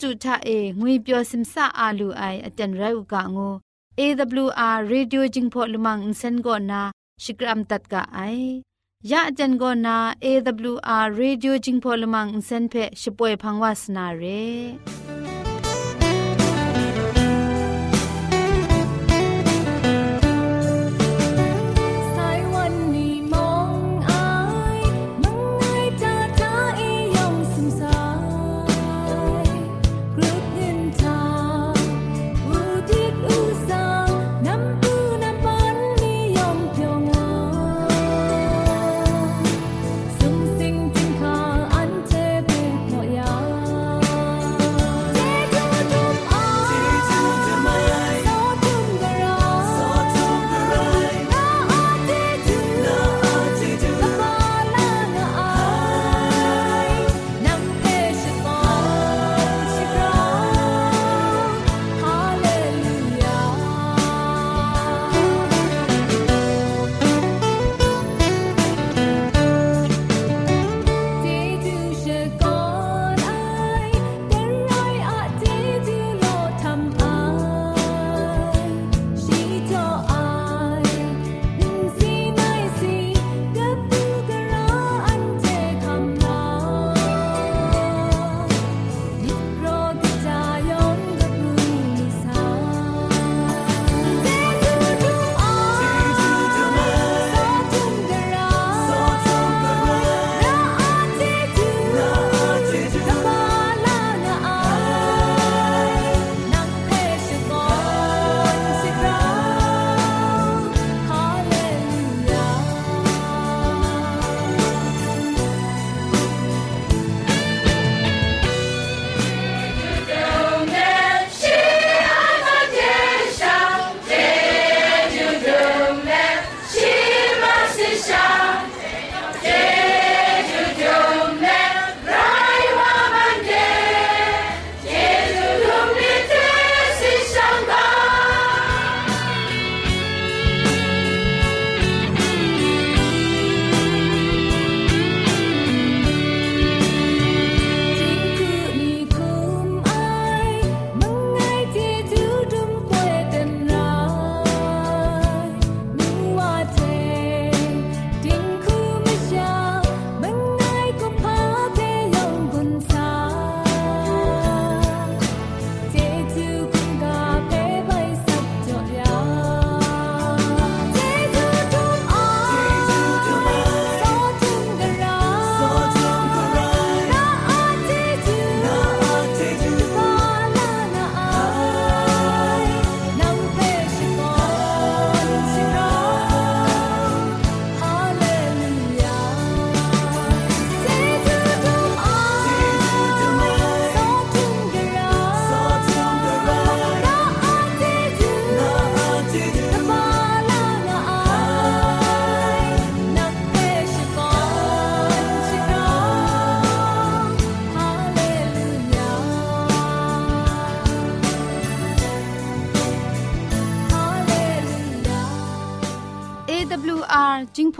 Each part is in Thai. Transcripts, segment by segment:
တုထအေငွေပြောစိမဆာအာလူအိုင်အတန်ရုတ်ကငို AWR Radio Jingpho Lumang Insen go na Shikram tat ka ai ya jan go na AWR Radio Jingpho Lumang Insen phe shpoe phangwa sna re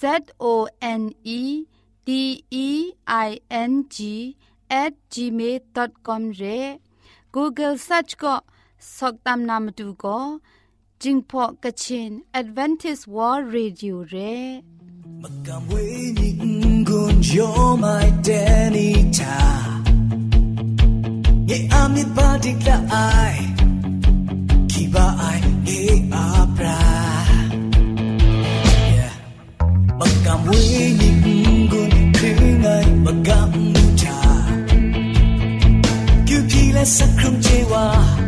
Z O N E D E I N G at gmail.com ရဲ Google search ก็สกตามนามดูก็จิงพอกะชิน Advantage World Radio เรมกำเวนิกุนโยไม่เดนิ ทาเยอามิ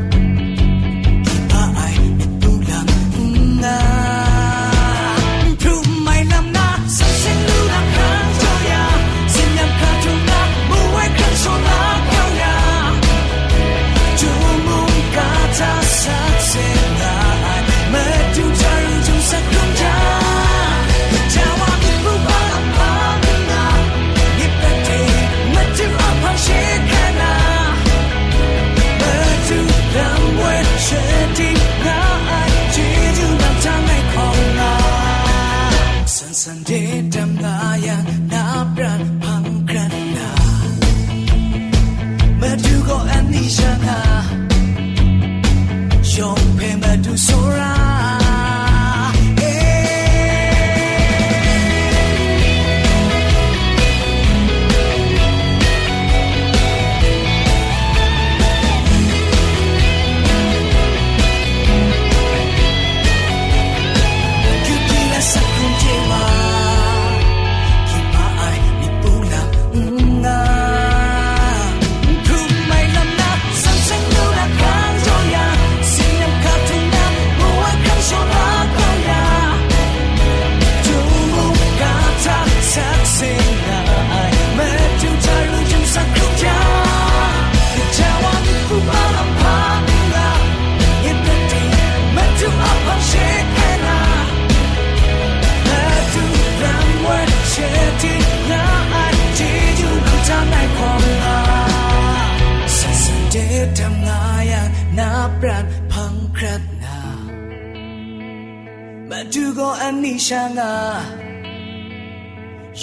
shanga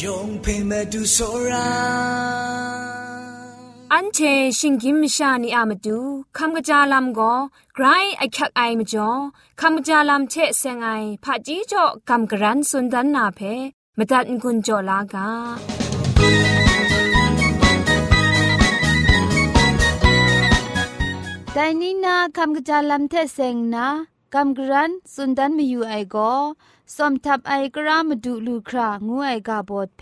yong pe me du sora อันเชชิงกิมชานีอามาดูคำกระจาลำก็ไกรไอคักไอมาจ่อคำกระจาลำเชเซงไอผาจีจ่อคำกระรันสุนดันนาเพมตัดกุญจ่อลากาแต่นี่นาคำกระจาลำเทเซงนะ คำกรันสุนดันมีอยู่ไอก็สมทับไอกระามดูลูครางูไอกาบอดเพ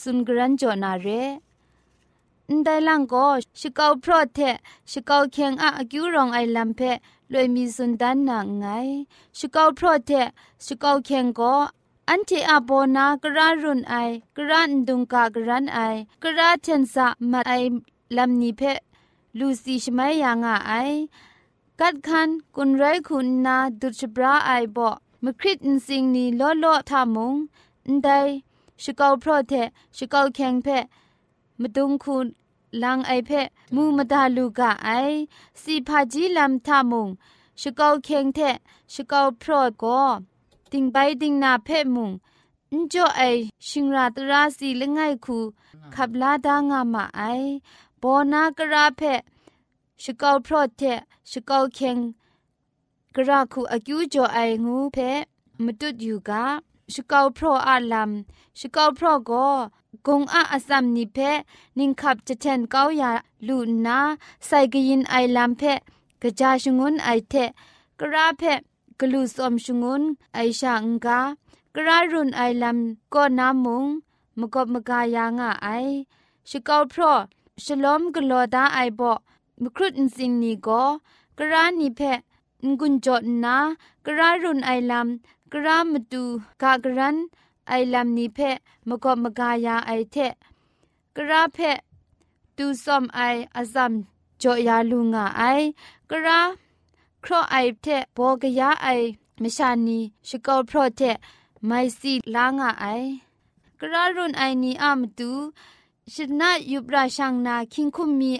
สุนกรันจอนาเรนไดลังก็ชิกาวพรอเทชิกาวเคียงอะอกิวรองไอลัมเพลอยมีสุนดันนางไงชิกาวพรอเทชิกาวเคียงก็อันที่อาโบนากระรุนไอกระนดุงกากรันไอกระเทนสะมาไอลัมนีเพลูซีชไมยางอไอ กัดคันกุนไรคุณนาดุชบราไอบอกมคริตนสิงนีล้อล้อทามุงอันใดชิกาวพรอเทชิกาวแข็งเพมดุงคุณลังไอเพมูมดาลูกะไอสีพาจีลำทามุงชิกาวแข็งเทชิกาวพรอก็ติงไปติงนาเพมุงอันจ่อไอชิงราตราสีละไงคูขับลาดางามาไอบอนากระเพ ชิกาวพรอเทชิกาวแข็งกระคูอากิวจอไองูเพมตุดอยู่กาชิกาวพรออาลัมชิกาวพรอก็กงอาอสัมนิเพนิงขับจะเทนเก้ายาลูนาใส่กยินไอลัมเพกะจาชงุนไอเทกระเพกลูสอมชงุนไอชางกากระรุนไอลัมก็นามุงมกบมกายางาไอชิกาวพรอฉลอมกลอดาไอบอก มครุดอินสิงนีก็กระนิเพงุนจดนากระรุนไอลัมกระมตูกากรันไอลัมนีเพมกบมกายาไอเทกระเพตูซอมไออาซัมจอยาลุงาไอกระครอไอเทบอกยาไอมชานีชกอลโปรเทไมซีลางาไอกระรุนไอนีอามตูชนะยุบราชังนาคิงคุมมี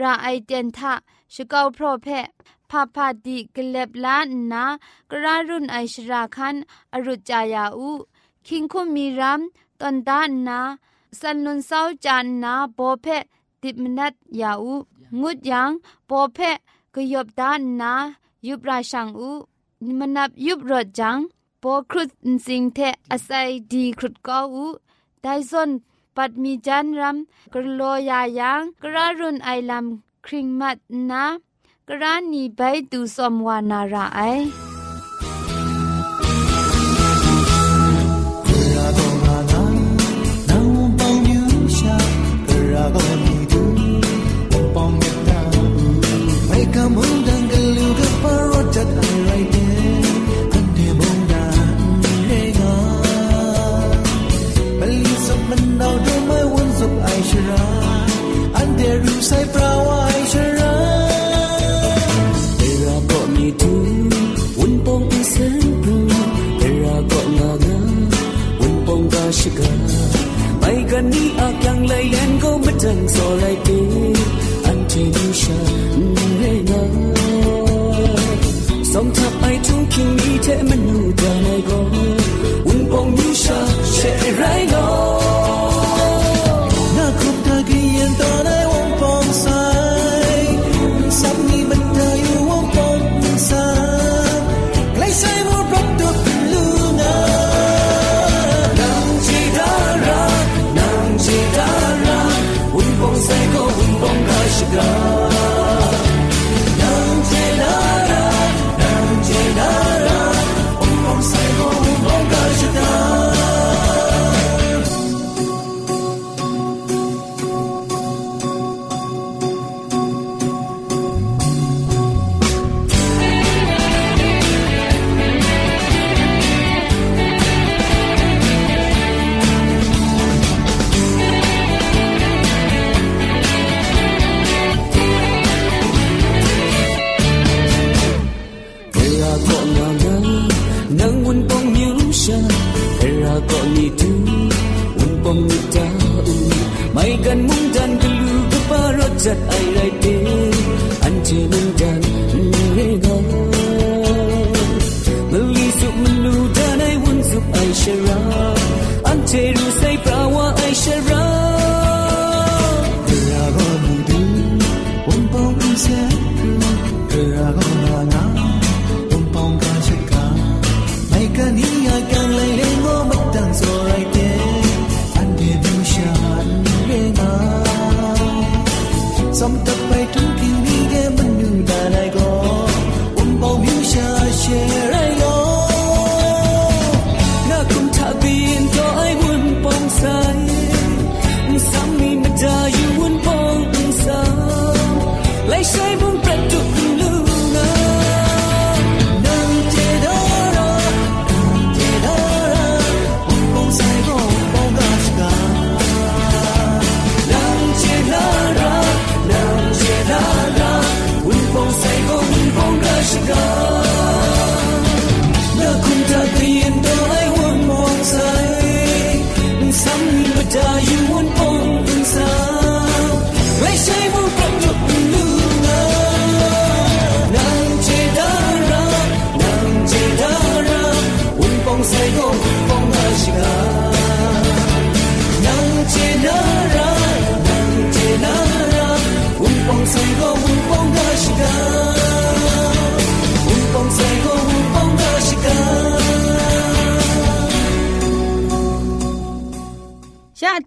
ราไอเดนทะชกอลโปรเพพาพาดีกเล็บล้านนากระรุนไอชราคันอรุจายาอูคิงคุมีรัมตอนดานนาสันนุนเศร้าจานนาโบเพติมนัดยาอูงุดยังโบเพกยบดานนายุบราชังอูมนับยุบรถจังปอครุดสิงเทอไซดีครุดก็อูไดซอน ปัดมีจันรัมกรโลยายังกระรุนไอลัมคริงมัดนากระนีใบตูสมวานาราไอ sei pra onde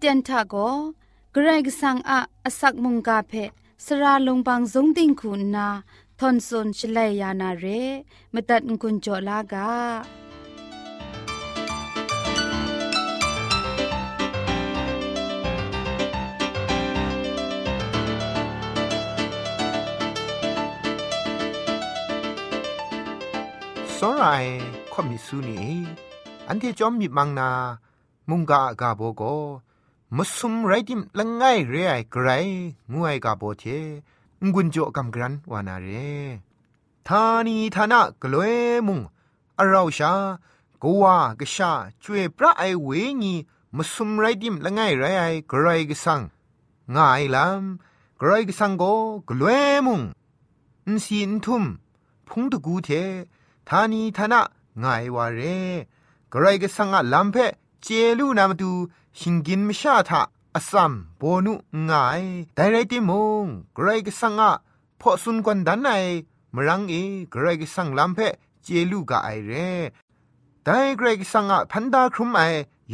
เตียนทาโกเกรกสังอะอสักมุงกาเพสระลงบางสงติงคุณนาทอนซนชลัยยานาเรมตัดกุญจลากา စောရိုင်ခွန်မီဆူနီอันที่จอมมีมังนา มุงกา กาโบโกมุสุมไรติมละไงเรไอไกรงูไอกาโบเทงุนโจกำกรันวานาเรทานีทานะกลวยมุงอราชากวากชาจวยพระไอเวญีมุสุมไรติมละไงเรไอกรกสังง่ายลำกรกสังโกกลวยมุงอินซีอินทุมพุงตะกูเททานีทนะง่ายวาเรกรกสังอะลัมเพเจลูนามตู ชิงกินมชาทะอาสัมโบนุง่ายไดไรติมงกรก็สังอะพอสุนกวนดันไนมรังเอกรก็สังลัมเพเจลูกาไอเรแต่เกรกสังอะพันดาครุมไอ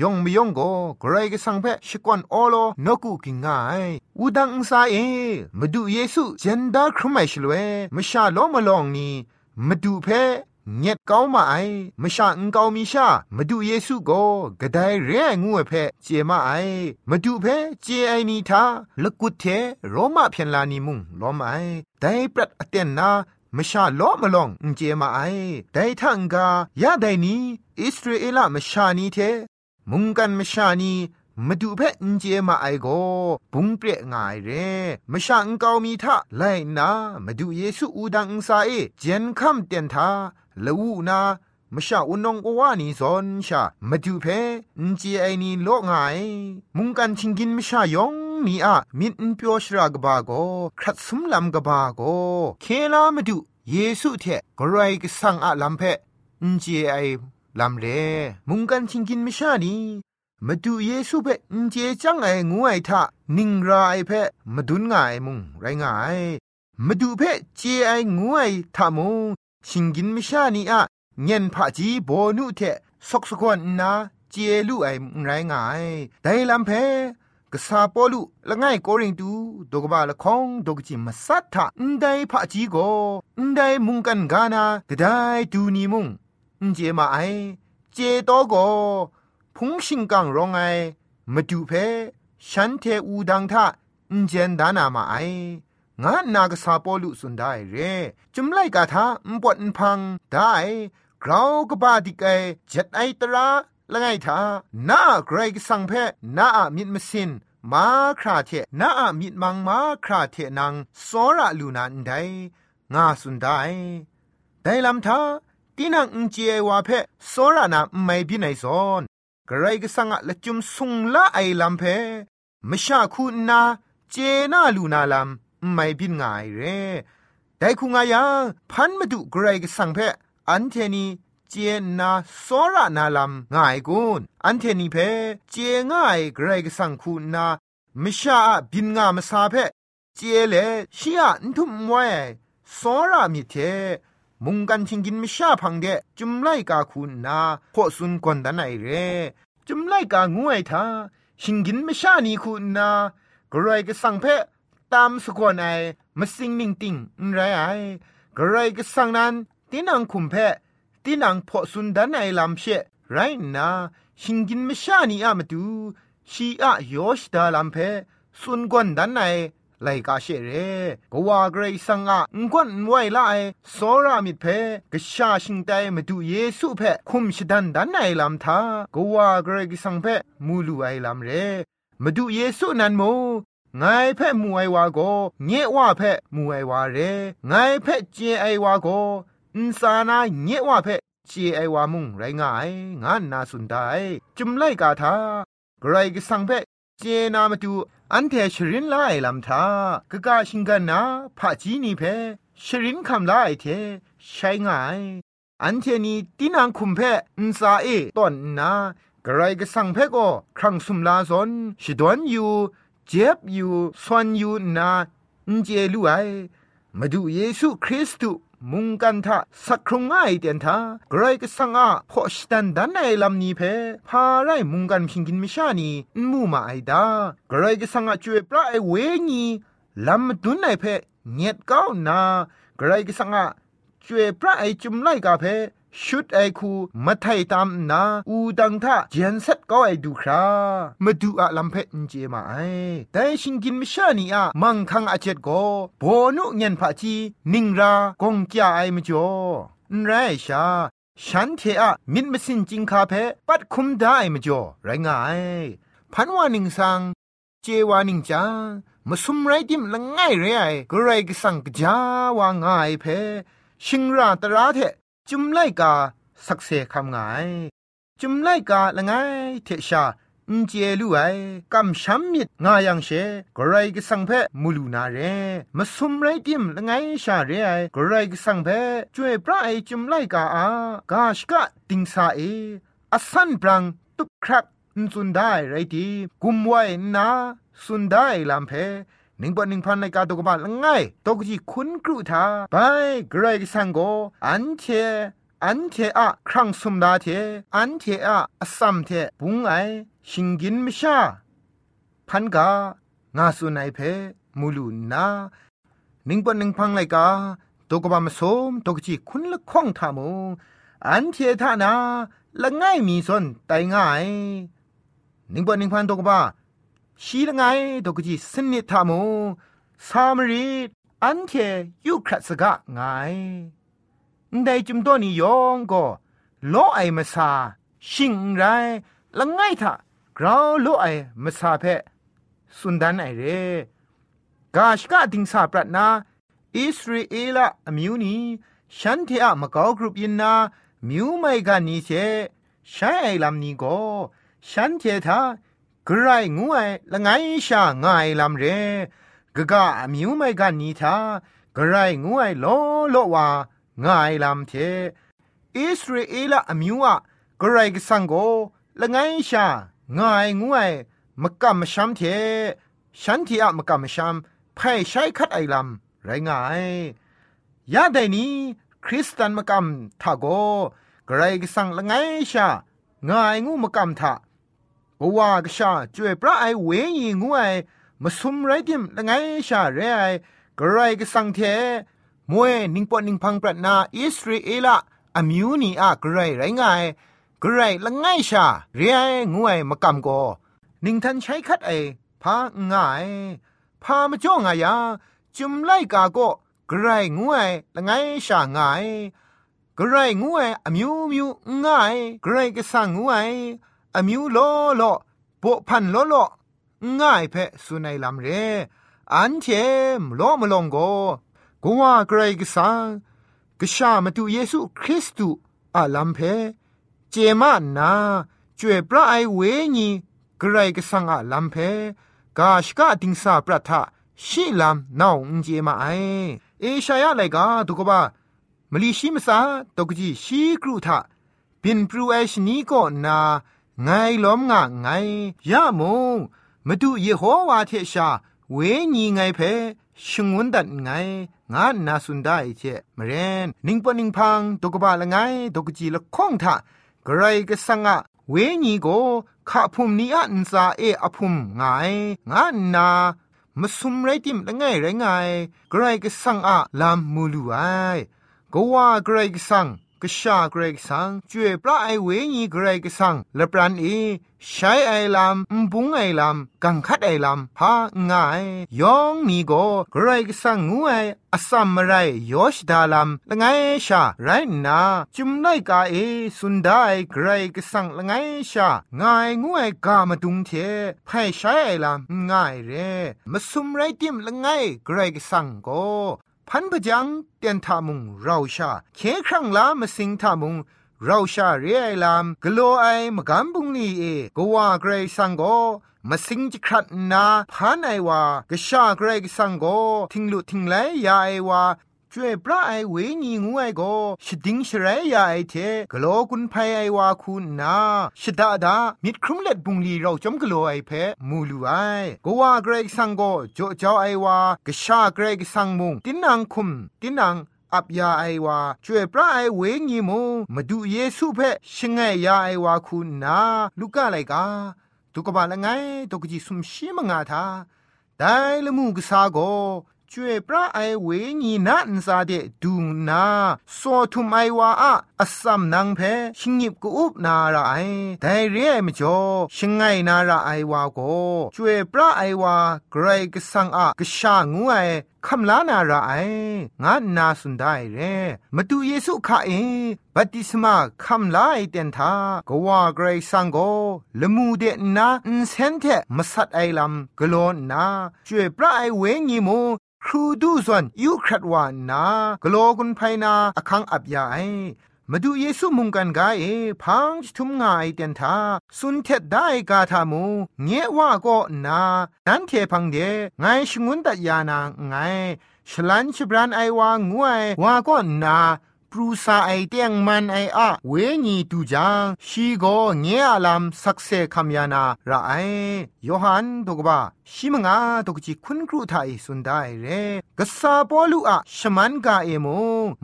ยองไม่ยองก็เกรกสังเพชิกวนโอโลนกุกิงไงอูดังซาเอมาดูเยซูเจนดาครุมไอชลเวมชาโลมาลองนี่มาดูเพ เงียดก้ามาไอมชาอุงก้ามีชามาดูเยซูก็กระไดเรียงูเพเจมาไอมาดูเพเจไอนีทาลกุดเทโรมาเพียนลานีมุงล้อมไอแต่ปรัดอเตนนามชาล้อมาลองอุเจมาไอแต่ทังกายาไดนี้อิสราเอลมชานีเทมุงกันมชานี มาดูเพอุเจมาไอโกปุงเปรง่ายเรมชาอุงเกามีทะไลนามาดูเยซูอูดังอุซาเอเจนคัมเตียนทาละวูนามชาอุนงกวานีซอนชามาดูเพอุเจไอนีโลง่ายมุงกันชิงกินมชายองนีอะมินเปียวชรากบาโกครัดสุมลำกบาโกเคลามาดูเยซูเทกรายกสังอะลำเพอุเจไอลำเลมุงกันชิงกินมชานี มาดูเยซูเพอุเจจังไองูไอทะนิงรายเพมาดุนง่ายมุงไรง่ายมาดูเพเจไองูไอทะมุงชิงกินมชานีอะเงียนผาจีโบนุเทสกสกวนนาเจลูไอไรง่ายแต่ลำเพกษาปอลุละง่ายโกริงตูดกบาละคองดกจิมสัทธะอันใดผาจีโกอันใดมุงกันกานากะไดดูนีมุงอันเจมาไอเจโตโก พุงชิงกังรองไอมาดูเพฉันเทอูดังทะอันเจนดานามาไองานนากษาปอลุสุนได้เรจุมไลกาทาอุปนพังได้กราวกบาดิกไอเจ็ดไอตราละไงทาน้าไกรกสังเพน้ามิดมสินมาคราเทน้ามิดมังมาคราเทนังสอระลูนันไดงาสุนได้ได้ลำทาตีนังอุจเจวาเพสอระนาไม่บินไอซอน กรกสังอะละจุมสุงละไอลำเพมชาคูนาเจนาลูนาลำไม่บินง่ายเร่แต่คุงายังพันมาดูกรกสังเพอันเทนีเจนาสระนาลำง่ายกุนอันเทนีเพเจง่ายกรกสังคูนามิชาบินงามสาเพเจเลชียนทุมไว้สระมิเท มุงกันชิงกินมิชาพังเดจุมไลกาคุณนาพอสุนกวนดันไอเรจุมไลกางวยทาชิงกินมิชานีคุณนากรายกสังเพตามสกวนไอมาสิงนิงติงไรไอกรายกสังนั้นตินังคุมเพตีนังพอสุนดันไอลำเชไรนาชิงกินไม่ชานีอามาดูชีอะยอชดาลำเพสุนกวนดันไอ ไลกาเชเรกว่าเกรซังอะงวนไวละไอสอรามิเพกชาชิงไตมาดูเยซูเพคุมชดันดันไอลำทากว่าเกรกสังเพมูลูไอลำเรมาดูเยซูนันโมไงเพ่มูไอวาโกเงว่าเพ่มูไอวาเรไงเพ่เจไอวาโกอุนสานาเงว่าเพเจไอวามุงไรงาย งานนาสุนไดจุมไลกาทาไกรกสังเพ เจนามาดูอันเทชรินไลลำทากะกาชิงกันนาผาจีนีเพชรินคำไลเทใช้ง่าย อันเทนีตินังคุมเพอุนสาเอตอนนากระไรก็สั่งเพก็ครั้งสุมลาซอนชิดวนอยู่เจ็บอยู่ซอนอยู่นาอุนเจลูไอมาดูเยซูคริสต์ มุงกันทะสักครุงง่ายเตียนทาไกรก็สังอาพอสตันดันในลำนี้เพพาไรมุงกันพิงกินมิชานีมูมาไอดาไกรก็สังอาจวยพระไอเวงีลำดุนในเพเงียดก้าวนาไกรก็สังอาจวยพระไอจุมไลกาเพ ชุดไอคูมาไทยตามนาอูดังทะเจนเซตก็ไอดูครามาดูอะลำเพนเจมาไอแต่ชิงกินมิชานีอะมังคังอาเจ็ดก็โบนุเงินผาจีนิงรากงจ้าไอมจ่อนไรชาฉันเทอะมิดมสินจิงคาเพปัดคุมได้มจ่อไรงายพันวานิงสังเจวานิงจางมาสุมไรดิมละง่ายเรไอก็ไรก็สังกจาวางง่ายเพชิงราตราเท จุมไลกาสักเซคำไงจุมไลกาละไงเทชาอุนเจลูไอกำช้ำมิดงายังเชกรายกสังเพมูลูนาเรมาสมไรติมละไงชาเรไอกรายกสังเพช่วยพระไอจุมไลกาอากาชกะติงสาเออสันปรังตุกครักนสุนได้ไรทีกุมไว้นาสุนได้ลำเพ หนึ่งปหนึ่งพันในกาตกบาลง่ายตกจีคุณกรุธาไปเกรกสังโกอันเชอันเทอะครั้งสมดาเทอันเทอะอสัมเทบุงไอชิงกินมชาพันกางาสุนัยเพมูลูนานิงปนิงพังไลกาตกบามสมตกจีคุณละข้องทามุอันเททานาละง่ายมีสนไตง่ายนิงปนิงพันตกบา ชีละไงตกจีสนิทามุสามรีอันเทยุครัสกะไงได้จุมตัวนี้ยองก็โลไอมาซาชิงไรละง่ายทากราวโลไอมาซาเพสุนดันไอเรกาชกะติงสาปรัตนาอิสราเอลอมิวนีฉันเทอะมะกอกรุปยินนามิวไม่กันนี้เชฉันไอลำนี้ก็ฉันเททา กรายงูไอละไงชาง่ายลำเรกะกะมิวไม่กันนีทากรายงูไอโลโลว่าง่ายลำเทอิสราเอลอมิวอะกรายกสังโกละไงชาง่ายงูไอมะกะมะชัมเทฉันที่อะมะกะมะชัมไพ่ใช้คัดไอลำไรง่ายยาไดนี้คริสตันมะกำทาโกกระไรก็สั่งละไงชาง่ายงูมะกำทา กว่ากชาจวยพระไอเวยีงูไอมาซุมไรดิมละไงชาเรไอกระไรก็สังเทมวยนิงปอนิงพังปรนาอิสราเอละอะมิวนีอะกระไรไรง่ายกระไรละไงชาเรไองูไอมะกำโกนิงทันใช้คัดไอพาง่ายพามาจ่องายาจุมไล่กาโกกระไรงวยละไงชาง่ายกระไรงวยอามิวมิวง่ายกระไรก็สังงวยอ มิวโลโลปะพันโลโลง่ายเพสุนัยลำเรอันเทมโลมลงโกกัวกระไรก็สังกชามาตุเยซูคริสต์อาลัมเพเจมานาจวยพระไอเวญีกระไรก็สังอาลัมเพกาชกาติงสาปรัทะชิลามนาวอุเจมาไอเอชายะไลกาตุกบามลีชิมซาตกจีชีกรุทะบินปรูเอชนีก็นา ไงล้อมงะไงยะมงมาดูเยโฮวาเทชา เวญีไงเพชงวนดัดไงงานนาสุนได้เจมเรนนิงปนิงพังตกบาละไงตกจีละข้องทะกรก็สังะเวญีโกข้าพุมนี้อันซาเออพุมไงงานามาสุมไรติมละไงไรไงไกรก็สังอะลามมูลูไอก็ว่าไกรก็สัง ก็ชาเกรกสังจวยปลาไอเวญีเกรกสังละปรันเอใช้ไอลำมบุงไอลำกังคัดไอลำพาง่ายยองนี่ก็เกรกสังงูไออสัมมไรยอชดาลำละไงชาไรนาจุมไนกาเอสุนได้เกรกสังละไงชาง่ายงูไอกามาดุงเทไพ่ใช้ไอลำง่ายเรมาสุมไรติมละไงเกรกสังก็ พันปะจังเตียนทามุงเราชาเคครั้งลามาสิงทามุงเราชาเรียลามกโลไอมกัมบุงนีเอกว่าเกรซังโกมาสิงจิครัดนาพานไอวากะชาเกรกสังโกทิงลุทิงไลยาไอวา ช่วยพระไอเวนีงูไอโกชดิงชรายาไอเทกโลกุนภัยไอวาคุณนาชดาดามิดครุมเล็ดบุงลีเราจอมกโลไอเพมูลูไอก็ว่าเกรกสังโกโจเจ้าไอวากะชาเกรกสังมุงตินังคุมตินังอับยาไอวาช่วยพระไอเวงีมูมาดูเยซูเพชงไงยาไอวาคุณนาลูกอะไรกาตุกบาละไงตุกจิสุมชีมงาทาได้ละมูกสาโก ช่วยพระไอเวงีนะอันซาเดดูนาโซทุมไอวาอะอัสสัมนางเพชิงิบกูอุบนาระไอแต่เรียไม่จบอชิงไงนาระไอวาโกช่วยพระไอวาเกรกสังอากษางูไอคำลานาระไองานนาสุดได้เรมาดูเยซูข่าเอบัติสมาคำลาไอเตียนทาก็ว่าไกรสังโกลมูเดนนาอินเซนเทมาสัตไอลำกลอนนาช่วยพระไอเวงีโมครูดูส่วนยุครัดวานนากโลกุนไพนาอคังอับยาไอ มาดูเยซูมุงกันกาเอพังทุมงาไอเตียนทาสุนเทดได้กาทามูเงว่าก็นา นันเทพังเดไงชงุนตัดยานางไงฉลันฉบรันไอวางงวยว่าก็นา ปรูซาไอเตียงมันไออะเวญีตูจางชีโกเงียอลามสักเซคัมยานาระไอโยฮันตกบะชิมงาตกจิคุณครูไทยสุนได้เรกษาปอลูอะชมันกาเอโม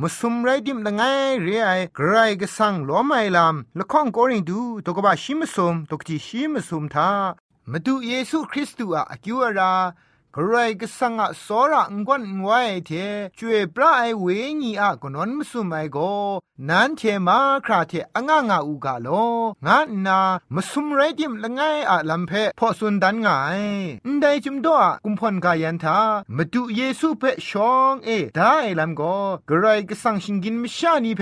มุสุมไรดิมละไงเรไอกรายกสังล้อไมลามละข้องโกริงดูตกบะชิมสุมตกจิชิมสุมทามาดูเยซูคริสต์อะอกิวรา ใครก็สังอะสอระงวนงวยเทช่วยปลาไอเวญีอะกนนมสุไมโกนั้นเทมาคราเทอะงงะอูกาโลงะนนามสุมไรดิมละไงอะลัมเพพอสุนดันไงอันใดจุมดอะกุมพอนกายันทามาดูเยซูเพชองเอได้ลัมโกใครก็สังชิงกินมชานีเพ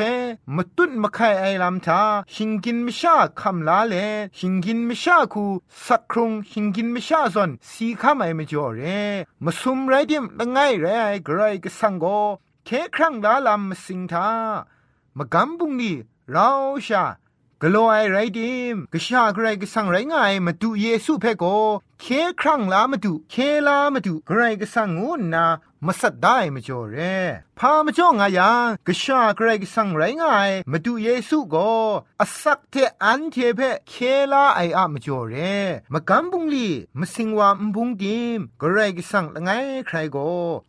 มาตุนมาไคไอลัมทาชิงกินมชาคำลาเลชิงกินมชาคูสักครุงชิงกินมชาซอนสีคำไอมจ่อเรมาซุมไรเดียมละไงไรไกรก็สังโกเคครั้งลาลำมสิงทามากำบุงนี่เราชากลัวไอไรดิมกชาไกรก็สังไรไงมาดูเยซูเพโกเคครั้งลามาดูเคลามาดูไกรก็สังงูนามาสัดได้มาจ่อเร พามาจ่องายังกชาไกรกสังไรไงมาดูเยซูโกอสักเทอันเทเพเคลาไออะมาจ่อเรมากำบุงลีมาสิงวามบุงดิมกรกสังละไงใครโก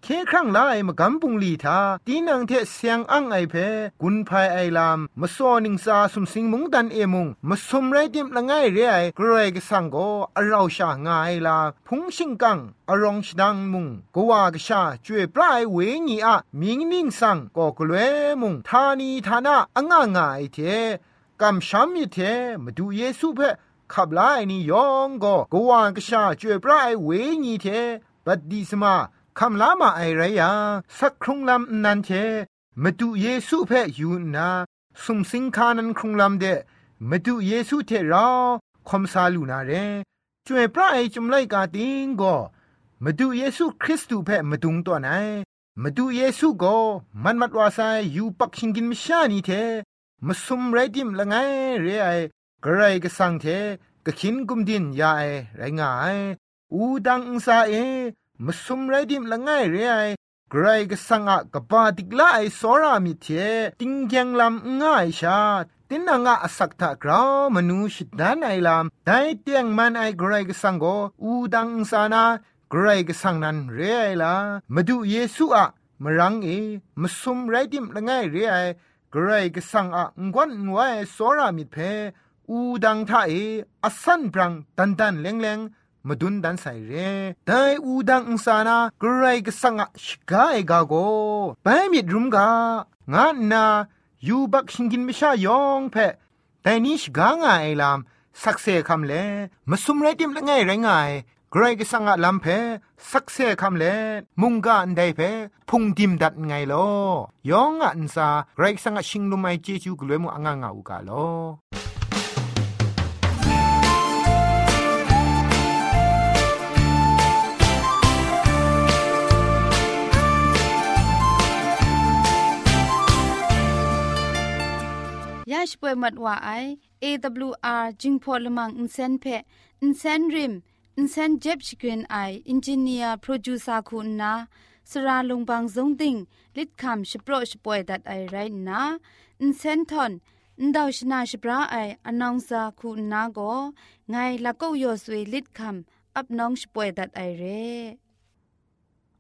เคครั้งลาไอมากำบุงลีทาตีนังเทเสียงอังไอเพกุนภายไอลามมาซอนิงซาสุมสิงมุงดันเอมุงมาสมไรดิมละไงเรไอกรกสังโกอเราชางายลาพุงชิงกังอรองชดังมุงกว่ากชาจวยปลายเวญีอะมิงนิ่งสังก็กลัวมุงทานีทานะอ่างงายเทกำช้ำมิเทมาดูเยซูเพขับไลายนี่ยองก็กว่ากชาจวยปลายเวญีเทบัดดีสมาคำลามาไอไรยาสักครุงลำนันเทมาดูเยซูเพอยู่นาสมสิงคานันครุงลำเดมาดูเยซูเทเราคมซาลูนาเรจวยพระไอจุมไลกาติงก็มาดูเยซูคริสต์เพ่มาดุงตัวไหน มาดูเยซูก็มันมัดวาไซยูปักชิงกินมิชานีเทมาซุมไรดิมละไงเรไอกระไรก็สังเทก็ขินกุมดินยาไอไรงายอูดังอุซาเอมาซุมไรดิมละไงเรไอกระไรก็สังอะกบาติกลาไอสอรามิเทติงยังลำง่ายชาตินางะสักทะกรามนูชิดานไอลามไดเตียงมันไอกรกสังโกอูดังสานา กรกสังนันเรไอลามาดูเยซูอะมรังเอมสุมไรดิมละไงเรไอกรกสังอะงวนงวยสอรามิเพอูดังทาเออสันปรังตันตันเลงเลงมาดุนดันใส่เรแต่อูดังอุสานากรกสังอะชกาเอกาโกไปมิดรุมกางานนายูบักชิงกินไม่ชายองเพแต่นี้ชกางไอลามสักเซคำเลมาสุมไรดิมละไงไรไง ใครก็สังอะลำเพสักเซคำเลมุงกาอันใดเพพุงดิมดัดไงลอยองอันซาใครสังอะชิงลุไมเจจูกลวยมุอ่างงาอุกาลอยาชป่วยมัดว่าไอ AWR จิงพอลมังอินเซนเพอินเซนริมินเซนเจ็บชกรีนไออินจิเนียร์โปรดิวซาคุณนาสราลงบางสงติงลิดคำชโปรชป่วยดัดไอไรนะอินเซนทอนอินดาวชนาชปราไออนองซาคุณนาโกไงละก็โยอสวยลิดคำอับน้องชป่วยดัดไอเร่